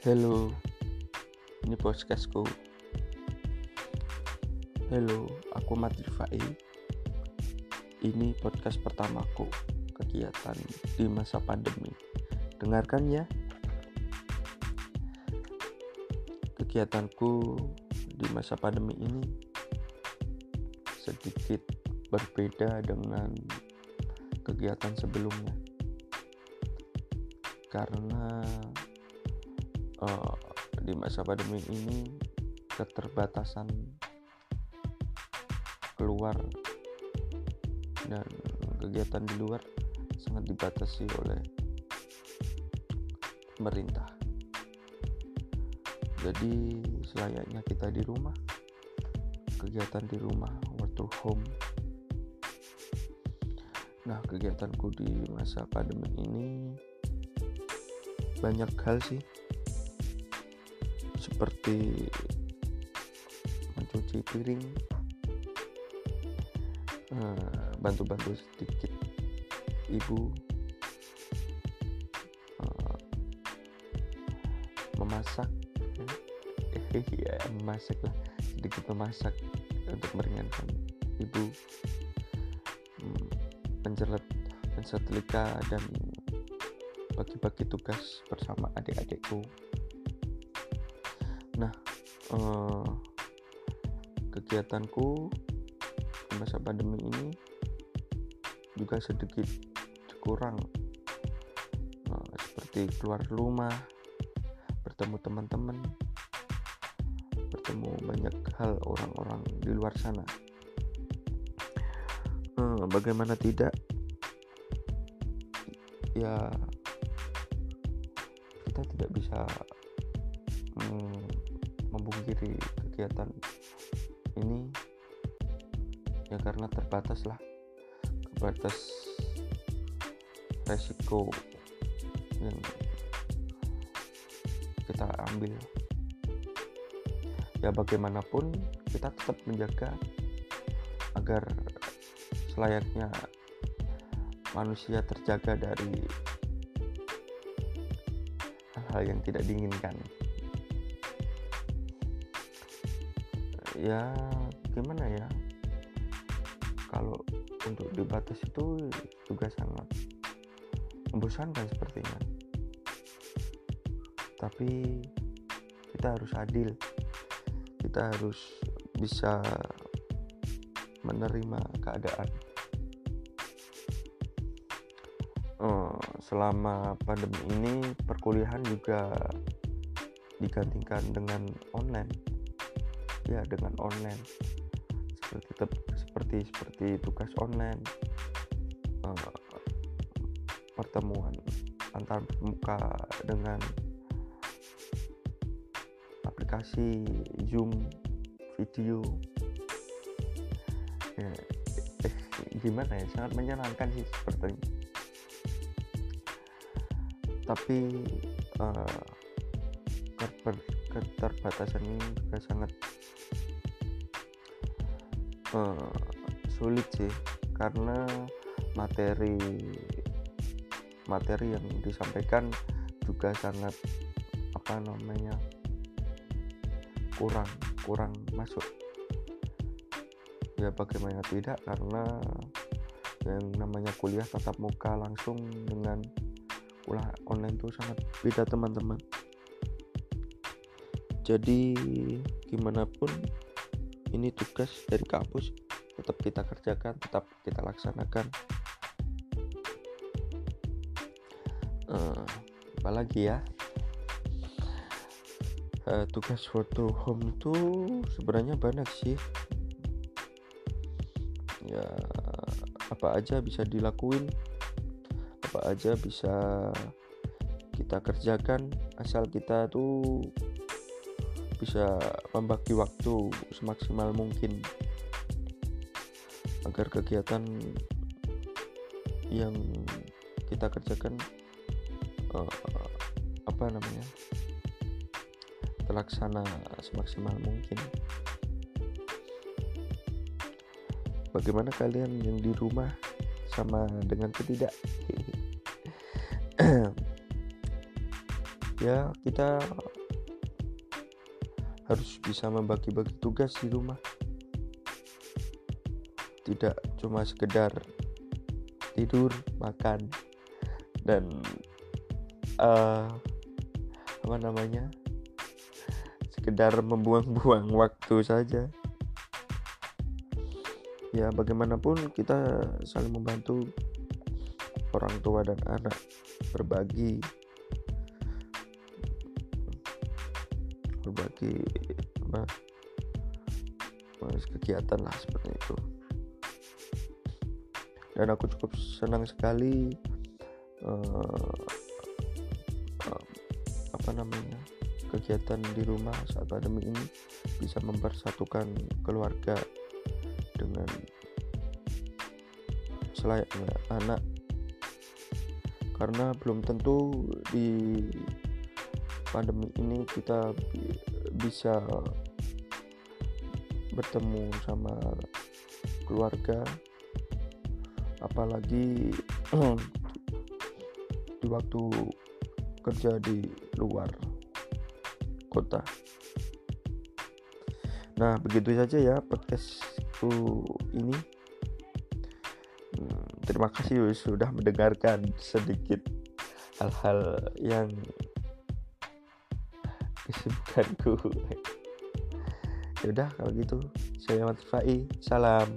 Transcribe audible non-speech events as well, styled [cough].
Halo, ini podcastku. Halo, aku Mat Rifai. Ini podcast pertamaku kegiatan di masa pandemi. Dengarkan ya. Kegiatanku di masa pandemi ini sedikit berbeda dengan kegiatan sebelumnya. Karena uh, di masa pandemi ini keterbatasan keluar dan kegiatan di luar sangat dibatasi oleh pemerintah. Jadi selayaknya kita di rumah, kegiatan di rumah, work to home. Nah, kegiatanku di masa pandemi ini banyak hal sih seperti mencuci piring eh, bantu-bantu sedikit ibu eh, memasak ya memasak lah sedikit memasak untuk meringankan ibu hmm, menjelat mensetrika dan bagi-bagi tugas bersama adik-adikku eh, kegiatanku di masa pandemi ini juga sedikit kurang eh, seperti keluar rumah, bertemu teman-teman, bertemu banyak hal orang-orang di luar sana. Eh, bagaimana tidak? Ya, kita tidak bisa hmm, memungkiri kegiatan ini ya karena terbatas lah terbatas resiko yang kita ambil ya bagaimanapun kita tetap menjaga agar selayaknya manusia terjaga dari hal-hal yang tidak diinginkan. Ya gimana ya? Kalau untuk dibatas itu juga sangat membosankan sepertinya. Tapi kita harus adil. Kita harus bisa menerima keadaan. Oh, selama pandemi ini perkuliahan juga digantikan dengan online ya dengan online. Seperti seperti seperti tugas online. Uh, pertemuan antar muka dengan aplikasi Zoom video. Ya, eh, gimana ya? Sangat menyenangkan sih sepertinya tapi uh, keterbatasan ini juga sangat uh, sulit sih. Karena materi materi yang disampaikan juga sangat apa namanya kurang kurang masuk. Ya bagaimana tidak? Karena yang namanya kuliah tatap muka langsung dengan kuliah online itu sangat beda teman-teman jadi gimana pun ini tugas dari kampus. Tetap kita kerjakan tetap kita laksanakan. Uh, apalagi ya? Uh, tugas work to home itu sebenarnya banyak sih. Ya apa aja bisa dilakuin. Apa aja bisa kita kerjakan. Asal kita tuh bisa membagi waktu semaksimal mungkin agar kegiatan yang kita kerjakan uh, apa namanya terlaksana semaksimal mungkin. Bagaimana kalian yang di rumah sama dengan ketidak? [clears throat] Ya kita harus bisa membagi-bagi tugas di rumah. Tidak cuma sekedar tidur makan dan uh, apa namanya sekedar membuang-buang [laughs] waktu saja. Ya bagaimanapun kita saling membantu orang tua dan anak berbagi berbagi apa kegiatan lah seperti itu. Dan aku cukup senang sekali uh, uh, apa namanya kegiatan di rumah saat pandemi ini bisa mempersatukan keluarga dengan selayaknya anak. Karena belum tentu di pandemi ini kita bisa bertemu sama keluarga apalagi [clears throat] di waktu kerja di luar kota. Nah begitu saja ya podcastku ini. Hmm, terima kasih sudah mendengarkan sedikit hal-hal yang kesibukanku yaudah kalau gitu. Saya Mat Fai salam